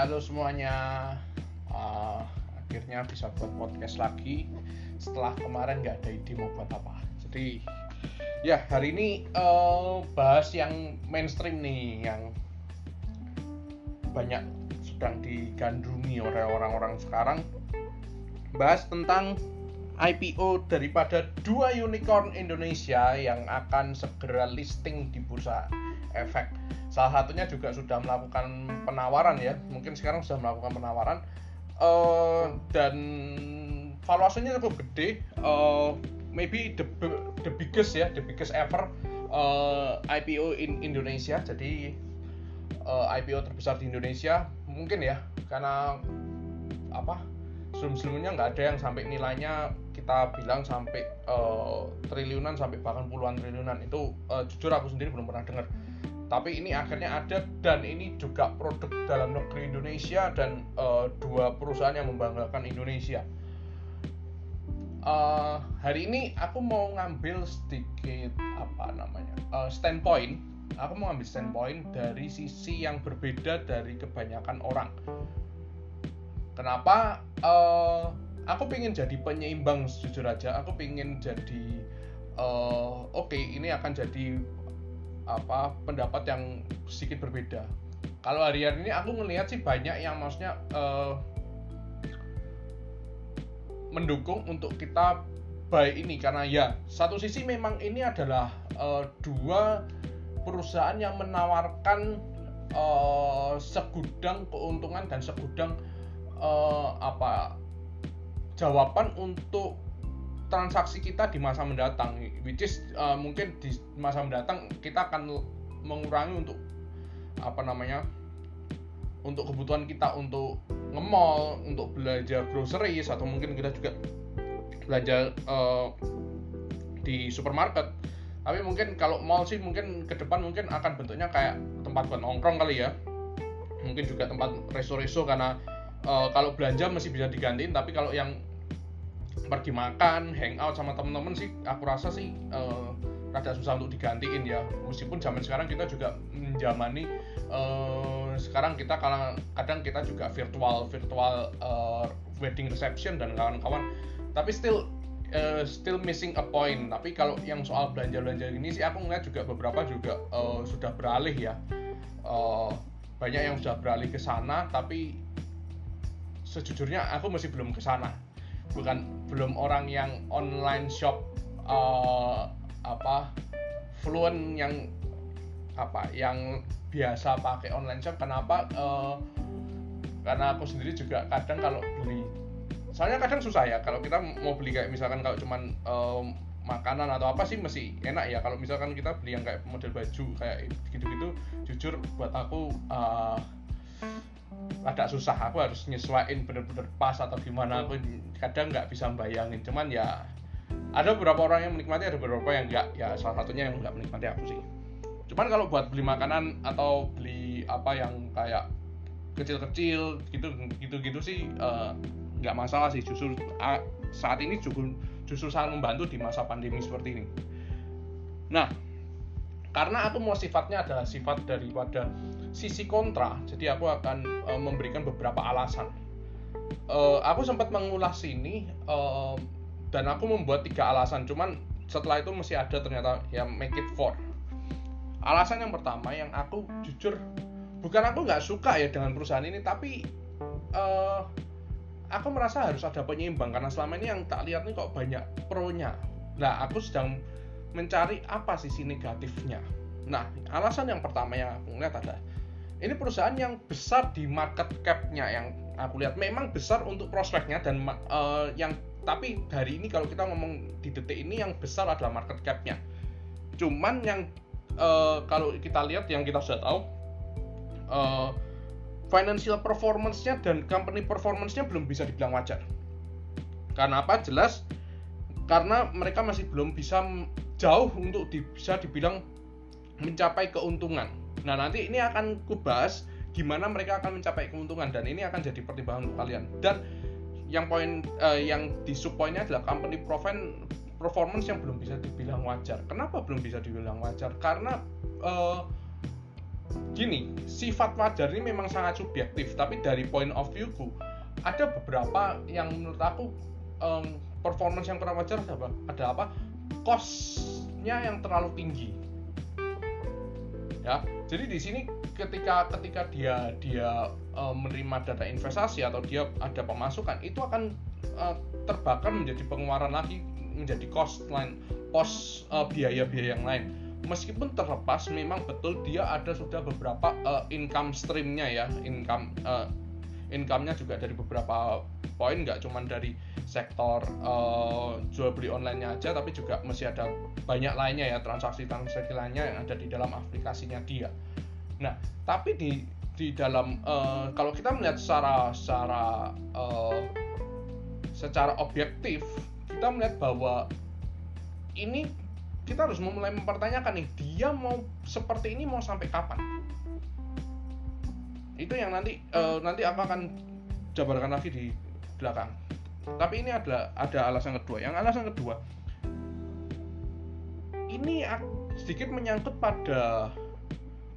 halo semuanya. Uh, akhirnya bisa buat podcast lagi setelah kemarin nggak ada ide mau buat apa. Jadi ya hari ini uh, bahas yang mainstream nih, yang banyak sedang digandrungi oleh orang-orang sekarang. Bahas tentang IPO daripada dua unicorn Indonesia yang akan segera listing di bursa efek salah satunya juga sudah melakukan penawaran ya. Mungkin sekarang sudah melakukan penawaran. Uh, dan valuasinya cukup gede. Uh, maybe the the biggest ya the biggest ever uh, IPO in Indonesia. Jadi uh, IPO terbesar di Indonesia mungkin ya. Karena apa sebelum-sebelumnya nggak ada yang sampai nilainya kita bilang sampai uh, triliunan sampai bahkan puluhan triliunan. Itu uh, jujur aku sendiri belum pernah dengar tapi ini akhirnya ada dan ini juga produk dalam negeri Indonesia dan uh, dua perusahaan yang membanggakan Indonesia. Uh, hari ini aku mau ngambil sedikit apa namanya uh, standpoint. Aku mau ngambil standpoint dari sisi yang berbeda dari kebanyakan orang. Kenapa? Uh, aku pengen jadi penyeimbang jujur aja. Aku pengen jadi uh, oke okay, ini akan jadi apa pendapat yang sedikit berbeda. Kalau hari-hari ini aku melihat sih banyak yang maksudnya uh, mendukung untuk kita baik ini karena ya satu sisi memang ini adalah uh, dua perusahaan yang menawarkan uh, segudang keuntungan dan segudang uh, apa jawaban untuk transaksi kita di masa mendatang which is uh, mungkin di masa mendatang kita akan mengurangi untuk apa namanya untuk kebutuhan kita untuk nge-mall, untuk belanja groceries atau mungkin kita juga belanja uh, di supermarket. Tapi mungkin kalau mall sih mungkin ke depan mungkin akan bentuknya kayak tempat buat nongkrong kali ya. Mungkin juga tempat resto-resto karena uh, kalau belanja masih bisa digantiin tapi kalau yang pergi makan, hangout sama temen-temen sih aku rasa sih uh, rada susah untuk digantiin ya. Meskipun zaman sekarang kita juga menjamani uh, sekarang kita kadang kadang kita juga virtual virtual uh, wedding reception dan kawan-kawan. Tapi still uh, still missing a point. Tapi kalau yang soal belanja-belanja ini sih aku ngeliat juga beberapa juga uh, sudah beralih ya. Uh, banyak yang sudah beralih ke sana tapi sejujurnya aku masih belum ke sana bukan belum orang yang online shop uh, apa fluent yang apa yang biasa pakai online shop. Kenapa uh, karena aku sendiri juga kadang kalau beli soalnya kadang susah ya. Kalau kita mau beli kayak misalkan kalau cuman um, makanan atau apa sih masih enak ya. Kalau misalkan kita beli yang kayak model baju kayak gitu-gitu jujur buat aku uh, agak susah. Aku harus nyesuaiin bener-bener pas atau gimana aku kadang nggak bisa bayangin. Cuman ya ada beberapa orang yang menikmati ada beberapa yang nggak. Ya salah satunya yang nggak menikmati aku sih. Cuman kalau buat beli makanan atau beli apa yang kayak kecil-kecil gitu gitu-gitu sih eh, nggak uh, masalah sih. Justru uh, saat ini justru justru sangat membantu di masa pandemi seperti ini. Nah karena aku mau sifatnya adalah sifat daripada sisi kontra jadi aku akan uh, memberikan beberapa alasan. Uh, aku sempat mengulas ini uh, dan aku membuat tiga alasan cuman setelah itu masih ada ternyata yang make it four. Alasan yang pertama yang aku jujur bukan aku nggak suka ya dengan perusahaan ini tapi uh, aku merasa harus ada penyeimbang karena selama ini yang tak lihat nih kok banyak pro-nya. Nah aku sedang mencari apa sisi negatifnya. Nah, alasan yang pertama yang aku lihat adalah ini perusahaan yang besar di market cap-nya yang aku lihat memang besar untuk prospeknya dan uh, yang tapi hari ini kalau kita ngomong di detik ini yang besar adalah market cap-nya. Cuman yang uh, kalau kita lihat yang kita sudah tahu uh, financial performance-nya dan company performance-nya belum bisa dibilang wajar. Karena apa? Jelas karena mereka masih belum bisa jauh untuk di, bisa dibilang mencapai keuntungan. Nah, nanti ini akan kubahas gimana mereka akan mencapai keuntungan dan ini akan jadi pertimbangan untuk kalian. Dan yang poin uh, yang di subpoinnya adalah company performance yang belum bisa dibilang wajar. Kenapa belum bisa dibilang wajar? Karena uh, gini sifat wajar ini memang sangat subjektif tapi dari point of view ku ada beberapa yang menurut aku um, performance yang kurang wajar ada apa costnya yang terlalu tinggi. Ya jadi di sini ketika ketika dia dia uh, menerima dana investasi atau dia ada pemasukan itu akan uh, terbakar menjadi pengeluaran lagi menjadi cost line pos uh, biaya-biaya yang lain. Meskipun terlepas memang betul dia ada sudah beberapa uh, income streamnya ya income uh, income-nya juga dari beberapa poin nggak cuma dari sektor uh, jual beli online-nya aja tapi juga masih ada banyak lainnya ya transaksi-transaksi lainnya yang ada di dalam aplikasinya dia. Nah, tapi di di dalam uh, kalau kita melihat secara secara uh, secara objektif kita melihat bahwa ini kita harus mulai mempertanyakan nih dia mau seperti ini mau sampai kapan itu yang nanti uh, nanti aku akan jabarkan lagi di belakang. Tapi ini adalah ada alasan kedua. Yang alasan kedua ini sedikit menyangkut pada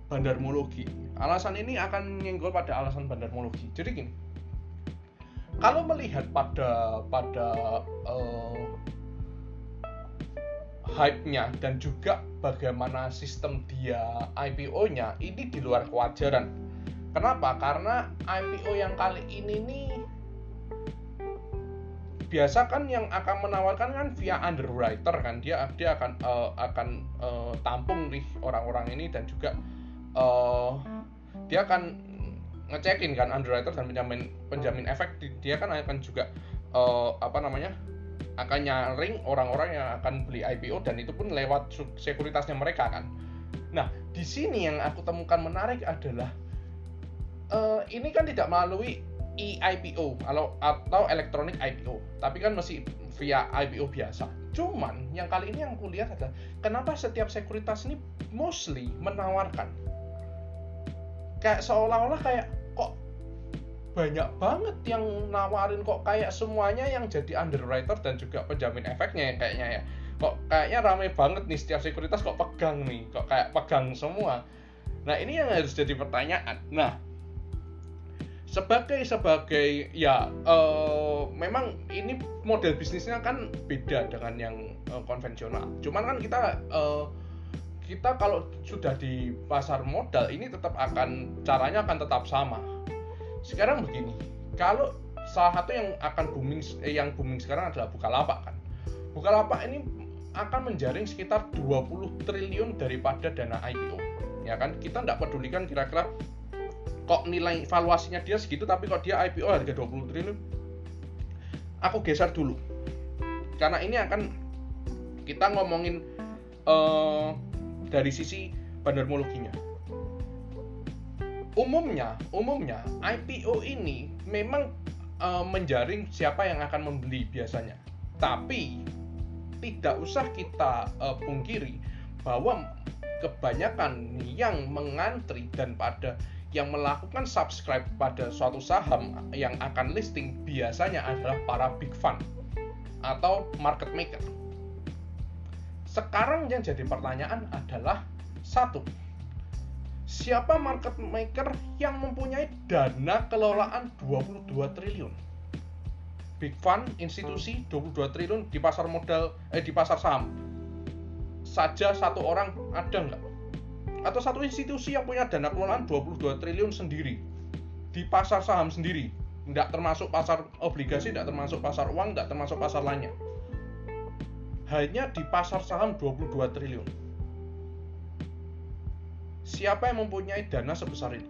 bandarmologi. Alasan ini akan menyenggol pada alasan bandarmologi. Jadi gini kalau melihat pada pada uh, hype-nya dan juga bagaimana sistem dia IPO-nya ini di luar kewajaran. Kenapa? Karena IPO yang kali ini nih biasa kan yang akan menawarkan kan via underwriter kan dia dia akan uh, akan uh, tampung nih orang-orang ini dan juga uh, dia akan ngecekin kan underwriter dan penjamin penjamin efek dia kan akan juga uh, apa namanya akan nyaring orang-orang yang akan beli IPO dan itu pun lewat sekuritasnya mereka kan. Nah, di sini yang aku temukan menarik adalah uh, ini kan tidak melalui e-IPO atau atau elektronik IPO, tapi kan masih via IPO biasa. Cuman yang kali ini yang aku lihat adalah kenapa setiap sekuritas ini mostly menawarkan? Kayak seolah-olah kayak banyak banget yang nawarin kok kayak semuanya yang jadi underwriter dan juga penjamin efeknya ya kayaknya ya. Kok kayaknya rame banget nih setiap sekuritas kok pegang nih kok kayak pegang semua. Nah ini yang harus jadi pertanyaan. Nah sebagai sebagai ya uh, memang ini model bisnisnya kan beda dengan yang uh, konvensional. Cuman kan kita uh, kita kalau sudah di pasar modal ini tetap akan caranya akan tetap sama. Sekarang begini kalau salah satu yang akan booming eh, yang booming sekarang adalah Bukalapak kan. Bukalapak ini akan menjaring sekitar 20 triliun daripada dana IPO ya kan? Kita tidak pedulikan kira-kira kok nilai valuasinya dia segitu tapi kok dia IPO harga 20 triliun? Aku geser dulu. Karena ini akan kita ngomongin uh, dari sisi bandarmologinya umumnya umumnya IPO ini memang uh, menjaring siapa yang akan membeli biasanya. Tapi tidak usah kita uh, pungkiri bahwa kebanyakan yang mengantri dan pada yang melakukan subscribe pada suatu saham yang akan listing biasanya adalah para big fund atau market maker. Sekarang yang jadi pertanyaan adalah satu, siapa market maker yang mempunyai dana kelolaan 22 triliun? Big fund, institusi 22 triliun di pasar modal eh di pasar saham. Saja satu orang ada nggak? Atau satu institusi yang punya dana kelolaan 22 triliun sendiri di pasar saham sendiri, nggak termasuk pasar obligasi, nggak termasuk pasar uang, nggak termasuk pasar lainnya. Hanya di pasar saham 22 triliun siapa yang mempunyai dana sebesar itu?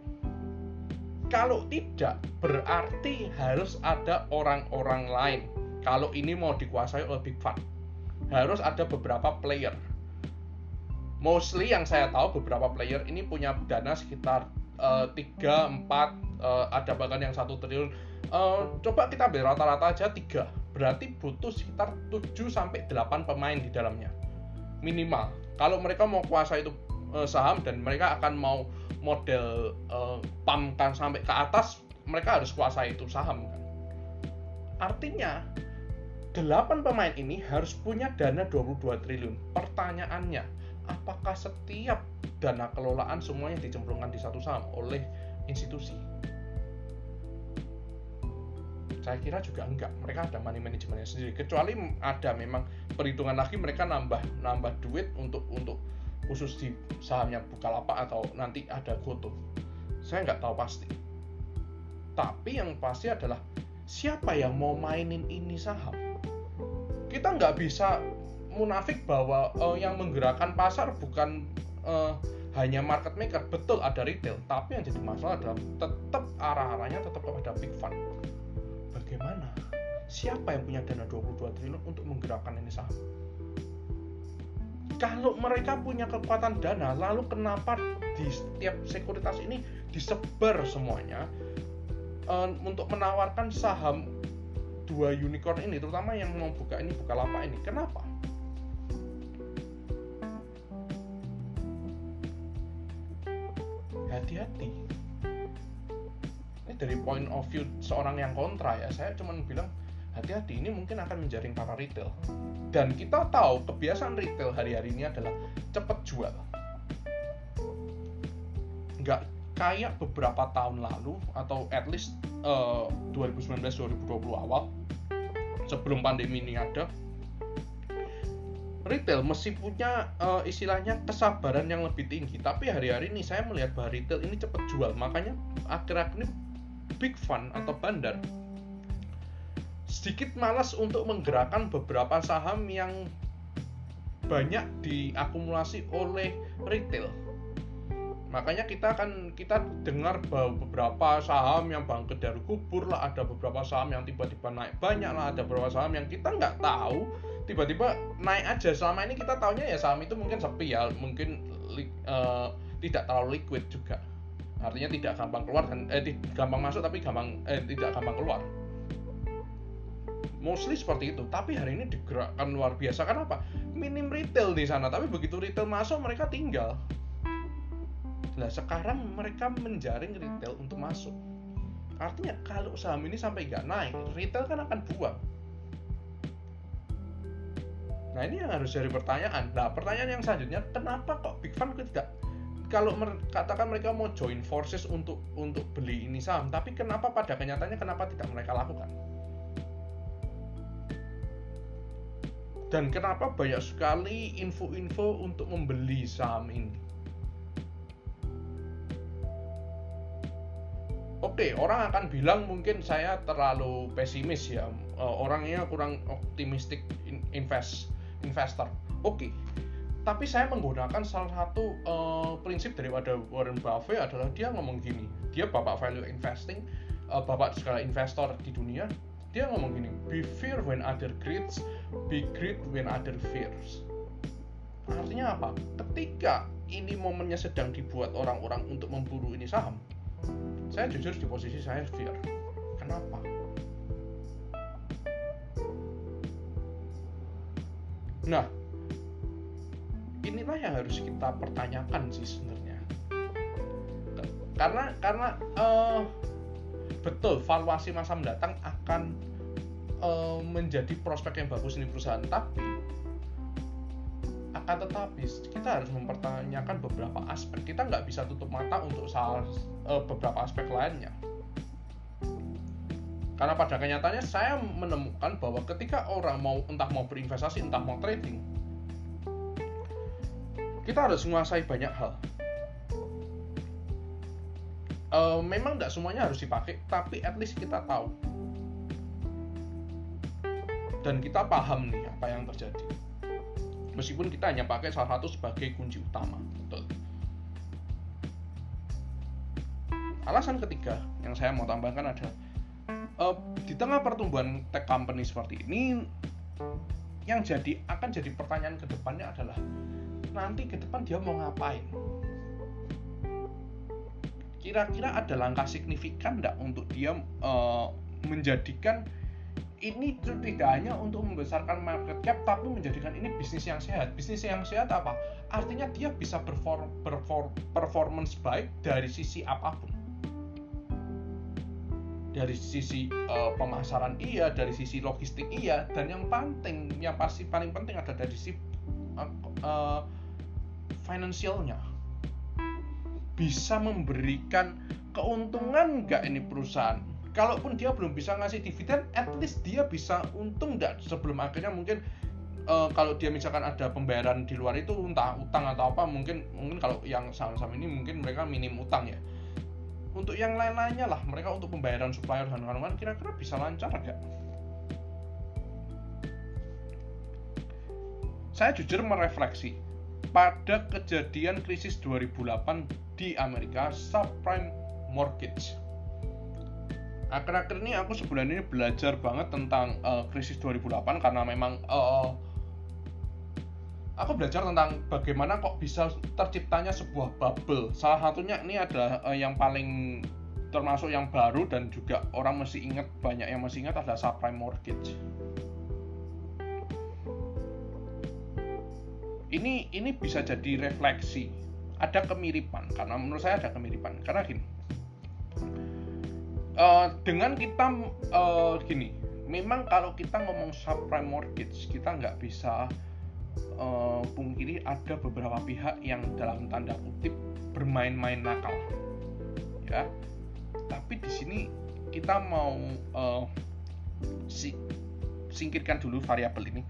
Kalau tidak, berarti harus ada orang-orang lain. Kalau ini mau dikuasai oleh Big Fund, harus ada beberapa player. Mostly yang saya tahu beberapa player ini punya dana sekitar uh, 3, 4, uh, ada bahkan yang satu triliun. Uh, coba kita ambil rata-rata aja 3. Berarti butuh sekitar 7 sampai 8 pemain di dalamnya. Minimal. Kalau mereka mau kuasa itu uh, saham dan mereka akan mau model uh, kan sampai ke atas mereka harus kuasai itu saham kan artinya 8 pemain ini harus punya dana 22 triliun pertanyaannya apakah setiap dana kelolaan semuanya dicemplungkan di satu saham oleh institusi? Saya kira juga enggak. Mereka ada money managementnya sendiri. Kecuali ada memang perhitungan lagi mereka nambah nambah duit untuk untuk khusus di sahamnya Bukalapak atau nanti ada Goto. Saya nggak tahu pasti. Tapi yang pasti adalah siapa yang mau mainin ini saham? Kita nggak bisa munafik bahwa uh, yang menggerakkan pasar bukan uh, hanya market maker betul ada retail tapi yang jadi masalah adalah tetap arah-arahnya tetap kepada big fund bagaimana? Siapa yang punya dana 22 triliun untuk menggerakkan ini saham? Kalau mereka punya kekuatan dana, lalu kenapa di setiap sekuritas ini disebar semuanya um, untuk menawarkan saham dua unicorn ini, terutama yang mau buka ini buka lapak ini? Kenapa? Hati-hati dari point of view seorang yang kontra ya saya cuma bilang hati-hati ini mungkin akan menjaring para retail. Dan kita tahu kebiasaan retail hari-hari ini adalah cepat jual. Nggak kayak beberapa tahun lalu atau at least uh, 2019-2020 awal sebelum pandemi ini ada retail mesti punya uh, istilahnya kesabaran yang lebih tinggi. Tapi hari-hari ini saya melihat bahwa retail ini cepat jual. Makanya akhir-akhir ini big fund atau bandar. Sedikit malas untuk menggerakkan beberapa saham yang banyak diakumulasi oleh retail. Makanya kita akan kita dengar bahwa beberapa saham yang bangkit dari kubur lah, ada beberapa saham yang tiba-tiba naik banyak lah, ada beberapa saham yang kita nggak tahu tiba-tiba naik aja. Selama ini kita tahunya ya saham itu mungkin sepi ya, mungkin uh, tidak terlalu liquid juga. Artinya tidak gampang keluar dan eh gampang masuk tapi gampang eh tidak gampang keluar. Mostly seperti itu. Tapi hari ini digerakkan luar biasa. Kenapa minim retail di sana. Tapi begitu retail masuk mereka tinggal. Nah sekarang mereka menjaring retail untuk masuk. Artinya kalau saham ini sampai nggak naik retail kan akan buang nah ini yang harus jadi pertanyaan nah pertanyaan yang selanjutnya kenapa kok big fund tidak kalau katakan mereka mau join forces untuk untuk beli ini saham, tapi kenapa pada kenyataannya kenapa tidak mereka lakukan? Dan kenapa banyak sekali info-info untuk membeli saham ini? Oke, orang akan bilang mungkin saya terlalu pesimis ya, eh, orangnya kurang optimistik invest investor. Oke, tapi saya menggunakan salah satu uh, prinsip daripada Warren Buffett adalah dia ngomong gini. Dia bapak value investing uh, bapak segala investor di dunia dia ngomong gini be fear when other greeds be greed when other fears. Artinya apa? Ketika ini momennya sedang dibuat orang-orang untuk memburu ini saham saya jujur di posisi saya fear. Kenapa nah inilah yang harus kita pertanyakan sih sebenarnya. Karena karena uh, betul valuasi masa mendatang akan uh, menjadi prospek yang bagus ini perusahaan tapi akan tetapi kita harus mempertanyakan beberapa aspek. Kita nggak bisa tutup mata untuk salah uh, beberapa aspek lainnya karena pada kenyataannya saya menemukan bahwa ketika orang mau entah mau berinvestasi entah mau trading kita harus menguasai banyak hal. Uh, memang tidak semuanya harus dipakai tapi at least kita tahu. Dan kita paham nih apa yang terjadi. Meskipun kita hanya pakai salah satu sebagai kunci utama betul. Alasan ketiga yang saya mau tambahkan adalah uh, di tengah pertumbuhan tech company seperti ini yang jadi akan jadi pertanyaan ke depannya adalah nanti ke depan dia mau ngapain? Kira-kira ada langkah signifikan tidak untuk dia uh, menjadikan ini tidak hanya untuk membesarkan market cap tapi menjadikan ini bisnis yang sehat? Bisnis yang sehat apa? Artinya dia bisa perform, perform performance baik dari sisi apa pun dari sisi uh, pemasaran iya dari sisi logistik iya dan yang penting yang pasti paling penting ada dari sisi uh, uh, finansialnya bisa memberikan keuntungan nggak ini perusahaan? Kalaupun dia belum bisa ngasih dividen at least dia bisa untung nggak? Sebelum akhirnya mungkin uh, kalau dia misalkan ada pembayaran di luar itu entah utang atau apa mungkin mungkin kalau yang saham-saham ini mungkin mereka minim utang ya untuk yang lain-lainnya lah mereka untuk pembayaran supplier dan kawan-kawan kira-kira bisa lancar gak? saya jujur merefleksi pada kejadian krisis 2008 di Amerika subprime mortgage akhir-akhir ini aku sebulan ini belajar banget tentang uh, krisis 2008 karena memang uh, aku belajar tentang bagaimana kok bisa terciptanya sebuah bubble. Salah satunya ini adalah uh, yang paling termasuk yang baru dan juga orang masih ingat banyak yang masih ingat adalah subprime mortgage. Ini ini bisa jadi refleksi. Ada kemiripan karena menurut saya ada kemiripan karena gini uh, dengan kita uh, gini memang kalau kita ngomong subprime mortgage kita nggak bisa uh, pungkiri ada beberapa pihak yang dalam tanda kutip bermain-main nakal. Ya. Tapi di sini kita mau uh, si singkirkan dulu variabel ini.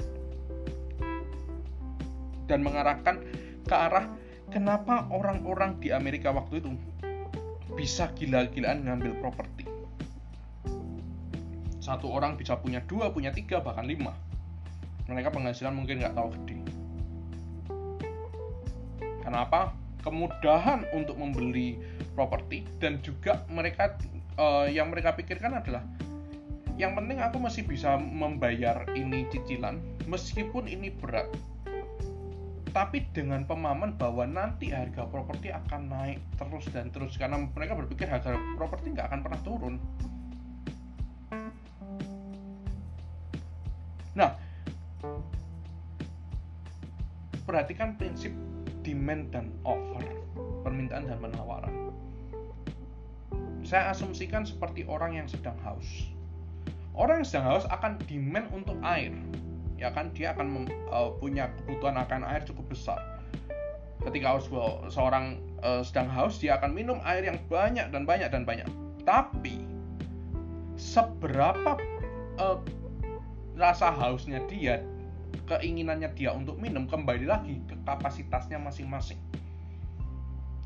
Dan mengarahkan ke arah kenapa orang-orang di Amerika waktu itu bisa gila-gilaan ngambil properti. Satu orang bisa punya dua, punya tiga, bahkan lima. Mereka penghasilan mungkin nggak tahu gede. Kenapa? Kemudahan untuk membeli properti dan juga mereka uh, yang mereka pikirkan adalah yang penting aku masih bisa membayar ini cicilan meskipun ini berat tapi dengan pemahaman bahwa nanti harga properti akan naik terus dan terus karena mereka berpikir harga properti nggak akan pernah turun Nah, perhatikan prinsip demand dan offer, permintaan dan penawaran. Saya asumsikan seperti orang yang sedang haus. Orang yang sedang haus akan demand untuk air, ya kan dia akan uh, punya kebutuhan akan air cukup besar. Ketika seorang uh, sedang haus, dia akan minum air yang banyak dan banyak dan banyak. Tapi seberapa uh, rasa hausnya dia keinginannya dia untuk minum kembali lagi ke kapasitasnya masing-masing.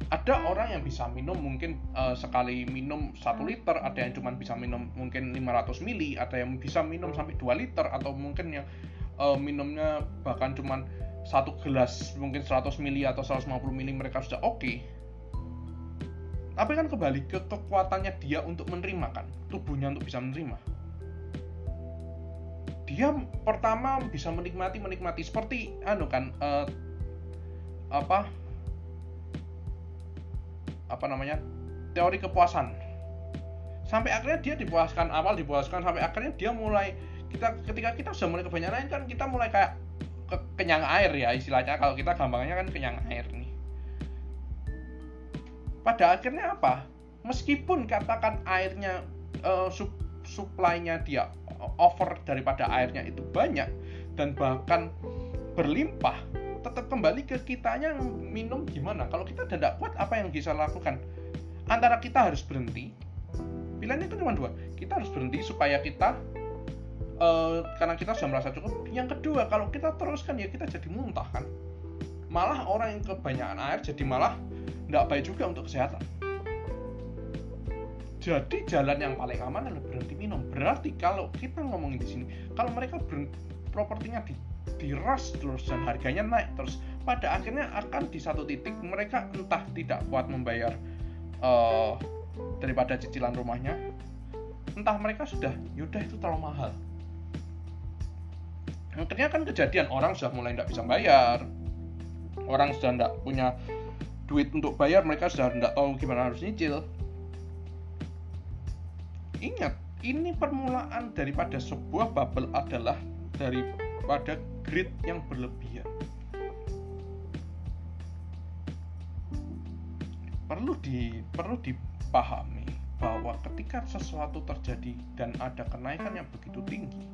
Ada orang yang bisa minum mungkin uh, sekali minum satu liter ada yang cuma bisa minum mungkin 500 mili ada yang bisa minum sampai 2 liter atau mungkin yang uh, minumnya bahkan cuma satu gelas mungkin 100 mili atau 150 mili mereka sudah oke. Okay. tapi kan kembali ke kekuatannya dia untuk menerima kan tubuhnya untuk bisa menerima dia pertama bisa menikmati menikmati seperti anu kan uh, apa? Apa namanya? Teori kepuasan. Sampai akhirnya dia dipuaskan awal dipuaskan sampai akhirnya dia mulai kita ketika kita sudah mulai kebanyakan kan kita mulai kayak ke, kenyang air ya istilahnya. Kalau kita gampangnya kan kenyang air nih. Pada akhirnya apa? Meskipun katakan airnya uh, sup, supply-nya dia over daripada airnya itu banyak dan bahkan berlimpah tetap kembali ke kitanya minum gimana? Kalau kita tidak kuat apa yang bisa lakukan? Antara kita harus berhenti pilihan itu cuma dua kita harus berhenti supaya kita uh, karena kita sudah merasa cukup. Yang kedua kalau kita teruskan ya kita jadi muntah kan? Malah orang yang kebanyakan air jadi malah tidak baik juga untuk kesehatan jadi jalan yang paling aman adalah berhenti minum. Berarti kalau kita ngomongin di sini, kalau mereka propertinya di diras terus dan harganya naik terus, pada akhirnya akan di satu titik mereka entah tidak kuat membayar uh, daripada cicilan rumahnya, entah mereka sudah yaudah itu terlalu mahal. Akhirnya kan kejadian orang sudah mulai tidak bisa bayar, orang sudah tidak punya duit untuk bayar, mereka sudah tidak tahu gimana harus nyicil Ingat, ini permulaan daripada sebuah bubble adalah daripada grid yang berlebihan. Perlu di perlu dipahami bahwa ketika sesuatu terjadi dan ada kenaikan yang begitu tinggi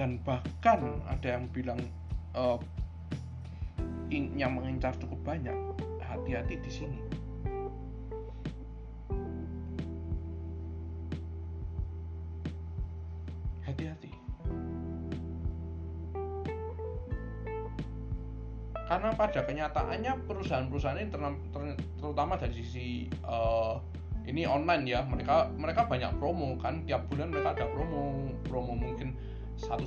dan bahkan ada yang bilang uh, yang mengincar cukup banyak hati-hati di sini karena pada kenyataannya perusahaan-perusahaan ini terutama dari sisi uh, ini online ya mereka mereka banyak promo kan tiap bulan mereka ada promo promo mungkin 11,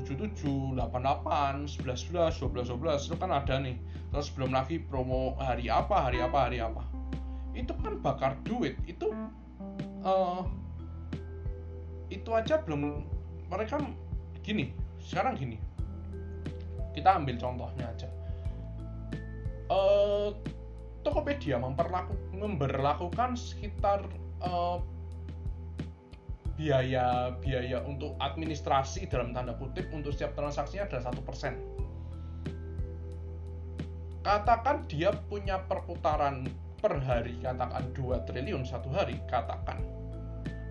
77, 88, 11, 11, 12, 12 itu kan ada nih. Terus belum lagi promo hari apa hari apa hari apa. Itu kan bakar duit itu uh, itu aja belum mereka gini sekarang gini. Kita ambil contohnya aja uh, Tokopedia memperlaku, memberlakukan sekitar uh, biaya biaya untuk administrasi dalam tanda kutip untuk setiap transaksinya adalah satu persen. Katakan dia punya perputaran per hari katakan 2 triliun satu hari katakan.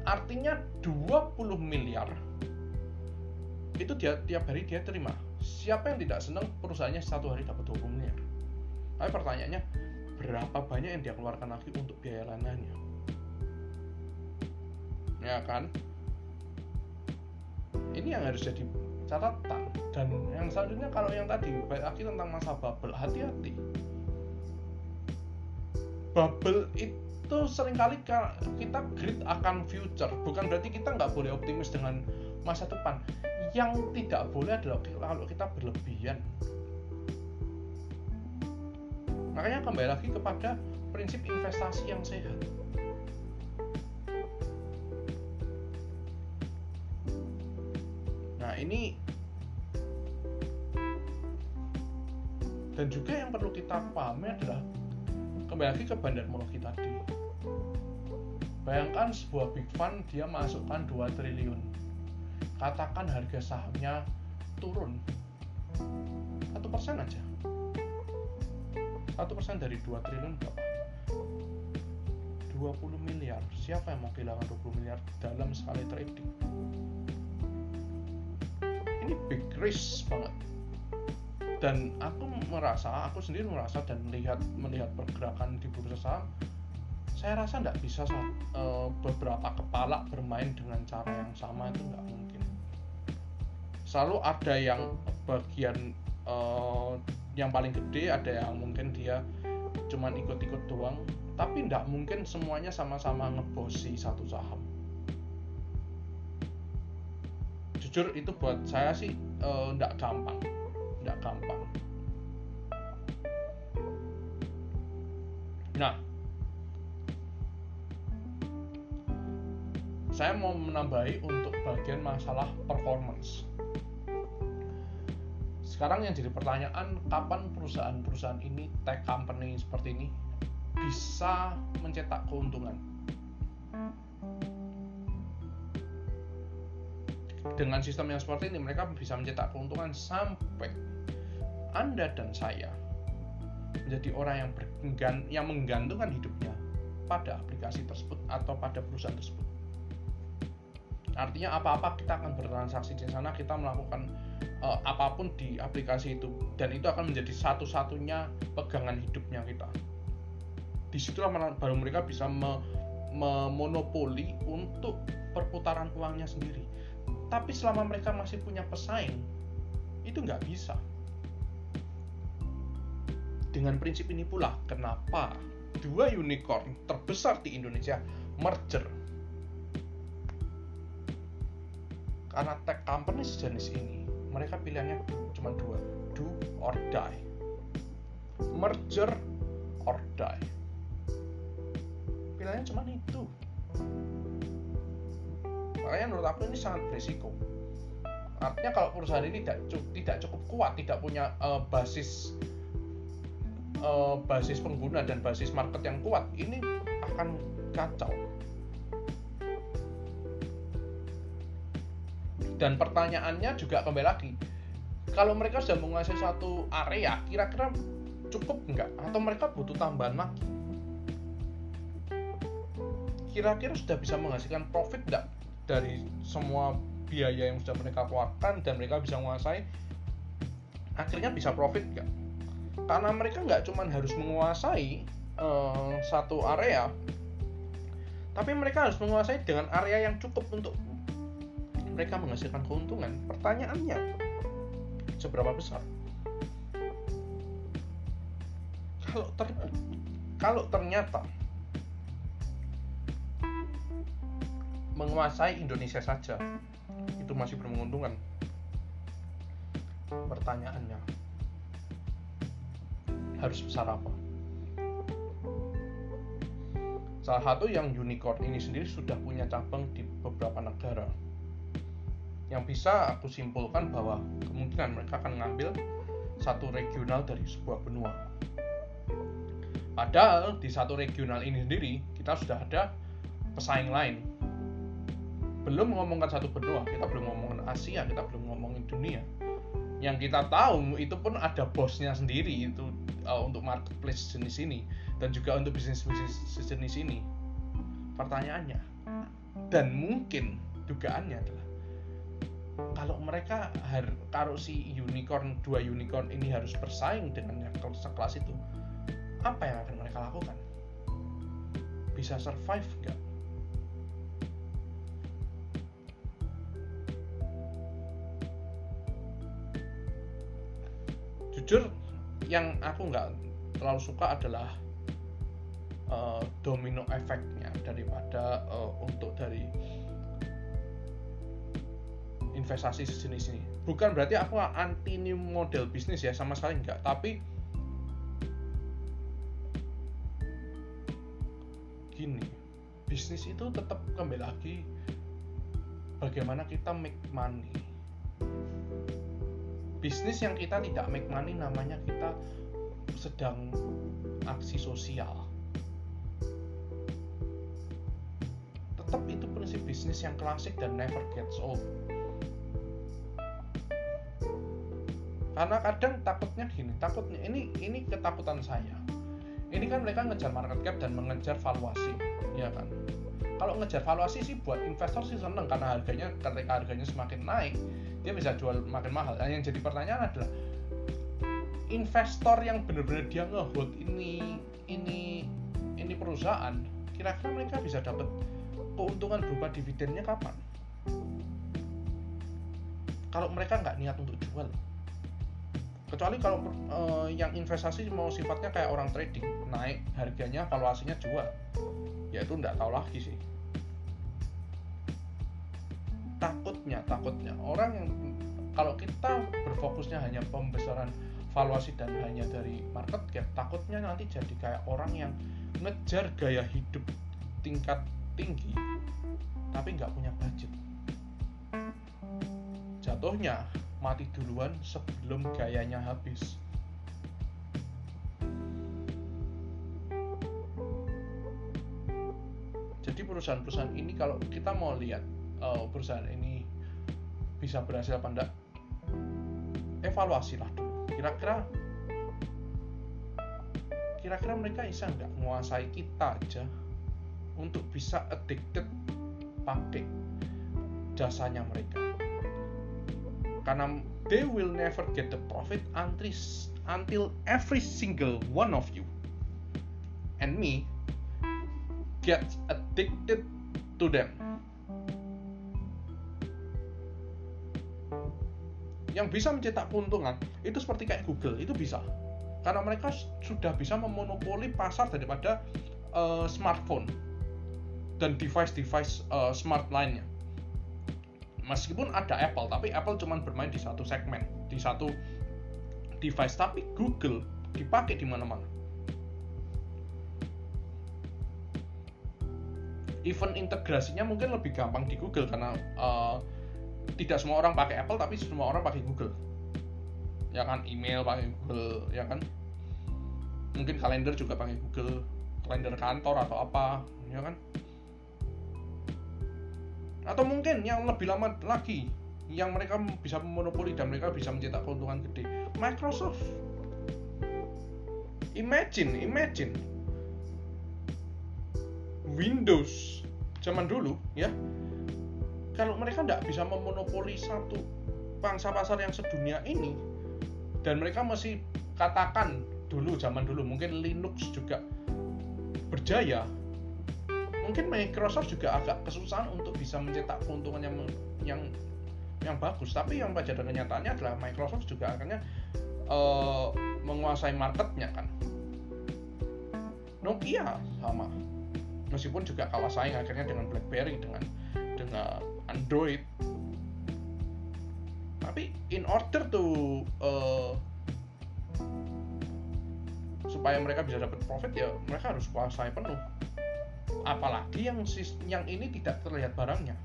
Artinya 20 miliar. Itu dia tiap hari dia terima. Siapa yang tidak senang perusahaannya satu hari dapat 20 miliar tapi pertanyaannya berapa banyak yang dia keluarkan lagi untuk biaya lainnya ya kan? Ini yang harus jadi catatan. Dan yang selanjutnya kalau yang tadi baik lagi tentang masa bubble hati-hati. Bubble itu sering kali kita grid akan future. Bukan berarti kita nggak boleh optimis dengan masa depan. Yang tidak boleh adalah kalau kita berlebihan makanya kembali lagi kepada prinsip investasi yang sehat. Nah ini dan juga yang perlu kita pahami adalah kembali lagi ke bandarmologi tadi. Bayangkan sebuah big fund dia masukkan 2 triliun. Katakan harga sahamnya turun. Satu persen aja satu persen dari 2 triliun berapa 20 miliar. Siapa yang mau kehilangan 20 miliar dalam sekali trading? Ini big risk banget. Dan aku merasa aku sendiri merasa dan melihat melihat pergerakan di bursa saham saya rasa tidak bisa uh, beberapa kepala bermain dengan cara yang sama itu nggak mungkin. Selalu ada yang bagian uh, yang paling gede ada yang mungkin dia cuman ikut-ikut doang. Tapi tidak mungkin semuanya sama-sama ngebosi satu saham. Jujur itu buat saya sih tidak uh, gampang. Tidak gampang. Nah. Saya mau menambahi untuk bagian masalah performance sekarang yang jadi pertanyaan kapan perusahaan-perusahaan ini tech company seperti ini bisa mencetak keuntungan dengan sistem yang seperti ini mereka bisa mencetak keuntungan sampai Anda dan saya menjadi orang yang bergan, yang menggantungkan hidupnya pada aplikasi tersebut atau pada perusahaan tersebut. Artinya apa-apa kita akan bertransaksi di sana, kita melakukan uh, apa pun di aplikasi itu dan itu akan menjadi satu-satunya pegangan hidupnya kita. Di situlah baru mereka bisa memonopoli untuk perputaran uangnya sendiri tapi selama mereka masih punya pesaing, itu nggak bisa. Dengan prinsip ini pula, kenapa dua unicorn terbesar di Indonesia merger? Karena tech company sejenis ini, mereka pilihannya cuma dua, do or die. Merger or die. Pilihannya cuma itu makanya menurut aku ini sangat berisiko artinya kalau perusahaan ini tidak cukup, tidak cukup kuat tidak punya uh, basis uh, basis pengguna dan basis market yang kuat ini akan kacau dan pertanyaannya juga kembali lagi kalau mereka sudah menguasai satu area kira-kira cukup nggak? Atau mereka butuh tambahan lagi? Kira-kira sudah bisa menghasilkan profit nggak dari semua biaya yang sudah mereka keluarkan dan mereka bisa menguasai? Akhirnya bisa profit nggak? Karena mereka nggak cuma harus menguasai uh, satu area tapi mereka harus menguasai dengan area yang cukup untuk mereka menghasilkan keuntungan. Pertanyaannya seberapa besar? Kalau ter kalau ternyata menguasai Indonesia saja itu masih bermenguntungkan pertanyaannya harus besar apa? Salah satu yang unicorn ini sendiri sudah punya cabang di beberapa negara yang bisa aku simpulkan bahwa kemungkinan mereka akan mengambil satu regional dari sebuah benua. Padahal di satu regional ini sendiri kita sudah ada pesaing lain. Belum ngomongkan satu benua kita belum ngomongin Asia kita belum ngomongin dunia. Yang kita tahu itu pun ada bosnya sendiri itu uh, untuk marketplace jenis ini dan juga untuk bisnis bisnis sejenis ini. Pertanyaannya dan mungkin dugaannya adalah kalau mereka kalau si unicorn dua unicorn ini harus bersaing dengan yang sekelas itu apa yang akan mereka lakukan? Bisa survive gak jujur yang aku nggak terlalu suka adalah uh, domino efeknya daripada uh, untuk dari investasi sejenis ini. Bukan berarti aku anti new model bisnis ya sama sekali enggak. Tapi gini bisnis itu tetap kembali lagi bagaimana kita make money. Bisnis yang kita tidak make money namanya kita sedang aksi sosial. Tetap itu prinsip bisnis yang klasik dan never gets old karena kadang takutnya gini takutnya ini ini ketakutan saya. Ini kan mereka ngejar market cap dan mengejar valuasi ya kan? Kalau ngejar valuasi sih buat investor sih seneng karena harganya ketika harganya semakin naik dia bisa jual makin mahal. Dan yang jadi pertanyaan adalah investor yang benar-benar dia ngehold ini ini ini perusahaan kira-kira mereka bisa dapat keuntungan berupa dividennya kapan? Kalau mereka nggak niat untuk jual kecuali kalau uh, yang investasi mau sifatnya kayak orang trading naik harganya valuasinya jual. Ya itu nggak tahu lagi sih. Takutnya takutnya. Orang yang kalau kita berfokusnya hanya pembesaran valuasi dan hanya dari market cap takutnya nanti jadi kayak orang yang ngejar gaya hidup tingkat tinggi tapi nggak punya budget. Jatuhnya mati duluan sebelum gayanya habis. Jadi perusahaan-perusahaan ini kalau kita mau lihat uh, perusahaan ini bisa berhasil apa enggak evaluasilah dulu. Kira-kira kira-kira mereka bisa nggak menguasai kita aja untuk bisa addicted pakai jasanya mereka karena they will never get the profit until every single one of you and me gets addicted to them. Yang bisa mencetak keuntungan itu seperti kayak Google itu bisa. Karena mereka sudah bisa memonopoli pasar daripada uh, smartphone dan device-device uh, smart lainnya meskipun ada Apple tapi Apple cuma bermain di satu segmen di satu device. Tapi Google dipakai di mana-mana. Even integrasinya mungkin lebih gampang di Google karena uh, tidak semua orang pakai Apple tapi semua orang pakai Google. Ya kan email pakai Google ya kan? Mungkin kalender juga pakai Google kalender kantor atau apa ya kan atau mungkin yang lebih lama lagi yang mereka bisa memonopoli dan mereka bisa mencetak keuntungan gede. Microsoft. Imagine imagine. Windows zaman dulu ya. Kalau mereka tidak bisa memonopoli satu pangsa pasar yang sedunia ini dan mereka masih katakan dulu zaman dulu mungkin Linux juga berjaya mungkin Microsoft juga agak kesusahan untuk bisa mencetak keuntungan yang yang yang bagus. Tapi yang pada kenyataannya adalah Microsoft juga akhirnya uh, menguasai marketnya kan. Nokia sama. Meskipun juga kalah saing akhirnya dengan BlackBerry dengan dengan Android. Tapi in order to uh, supaya mereka bisa dapat profit ya mereka harus kuasai penuh apalagi yang yang ini tidak terlihat barangnya.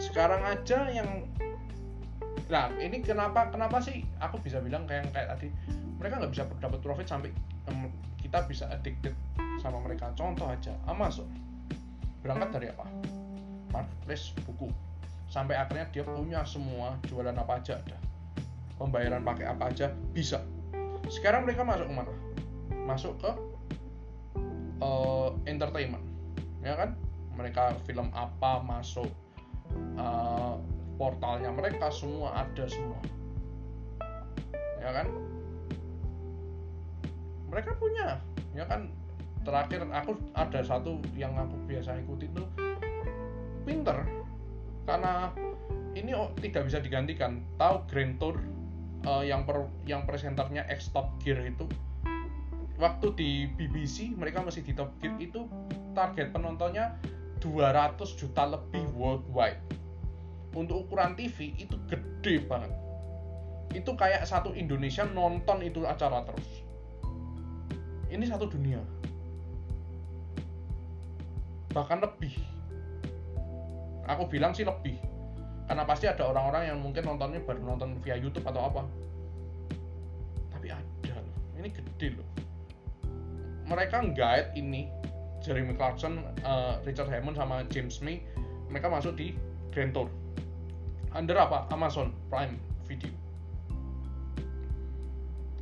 Sekarang aja yang nah ini kenapa kenapa sih aku bisa bilang kayak kayak tadi mereka nggak bisa dapat profit sampai um, kita bisa addicted sama mereka. Contoh aja Amazon. Berangkat dari apa? Marketplace buku. Sampai akhirnya dia punya semua jualan apa aja ada. Pembayaran pakai apa aja bisa. Sekarang mereka masuk ke mana masuk ke uh, entertainment ya kan? Mereka film apa masuk uh, portalnya mereka semua ada semua ya kan? Mereka punya ya kan? Terakhir aku ada satu yang aku biasa ikuti tuh pinter karena ini oh, tidak bisa digantikan. Tahu Grand Tour uh, yang per, yang presenternya X Top Gear itu waktu di BBC mereka masih di Top Gear itu target penontonnya 200 juta lebih worldwide. Untuk ukuran TV itu gede banget. Itu kayak satu Indonesia nonton itu acara terus. Ini satu dunia. Bahkan lebih. Aku bilang sih lebih. Karena pasti ada orang-orang yang mungkin nontonnya baru nonton via YouTube atau apa. Tapi ada loh. Ini gede loh mereka guide ini Jeremy Clarkson, uh, Richard Hammond sama James May mereka masuk di Grand Tour. Under apa? Amazon Prime Video.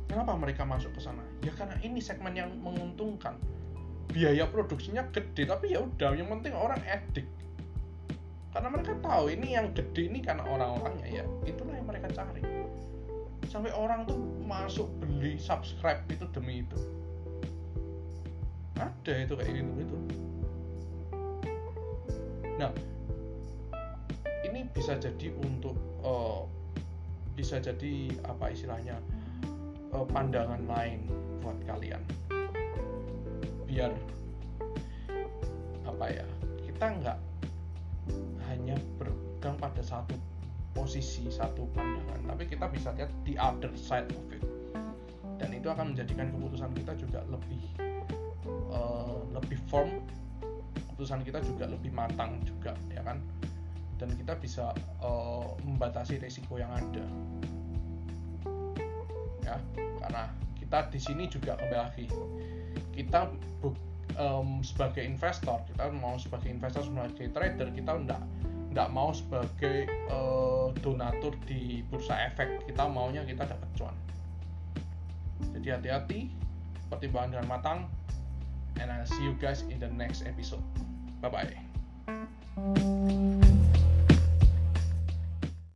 Kenapa mereka masuk ke sana? Ya karena ini segmen yang menguntungkan. Biaya produksinya gede tapi ya udah yang penting orang edik karena mereka tahu ini yang gede ini karena orang-orangnya ya itulah yang mereka cari. Sampai orang tuh masuk beli subscribe itu demi itu ada itu kayak gitu gitu. Nah ini bisa jadi untuk uh, bisa jadi apa istilahnya uh, pandangan lain buat kalian. Biar apa ya kita nggak hanya berpegang pada satu posisi satu pandangan tapi kita bisa lihat the other side of it. Dan itu akan menjadikan keputusan kita juga lebih uh, lebih firm keputusan kita juga lebih matang juga ya kan? Dan kita bisa uh, membatasi risiko yang ada. Ya karena kita di sini juga kembali lagi. Kita um, sebagai investor kita mau sebagai investor sebagai trader kita tidak nggak mau sebagai uh, donatur di bursa efek. Kita maunya kita dapat cuan. Jadi hati-hati pertimbangan dengan matang and I'll see you guys in the next episode. Bye bye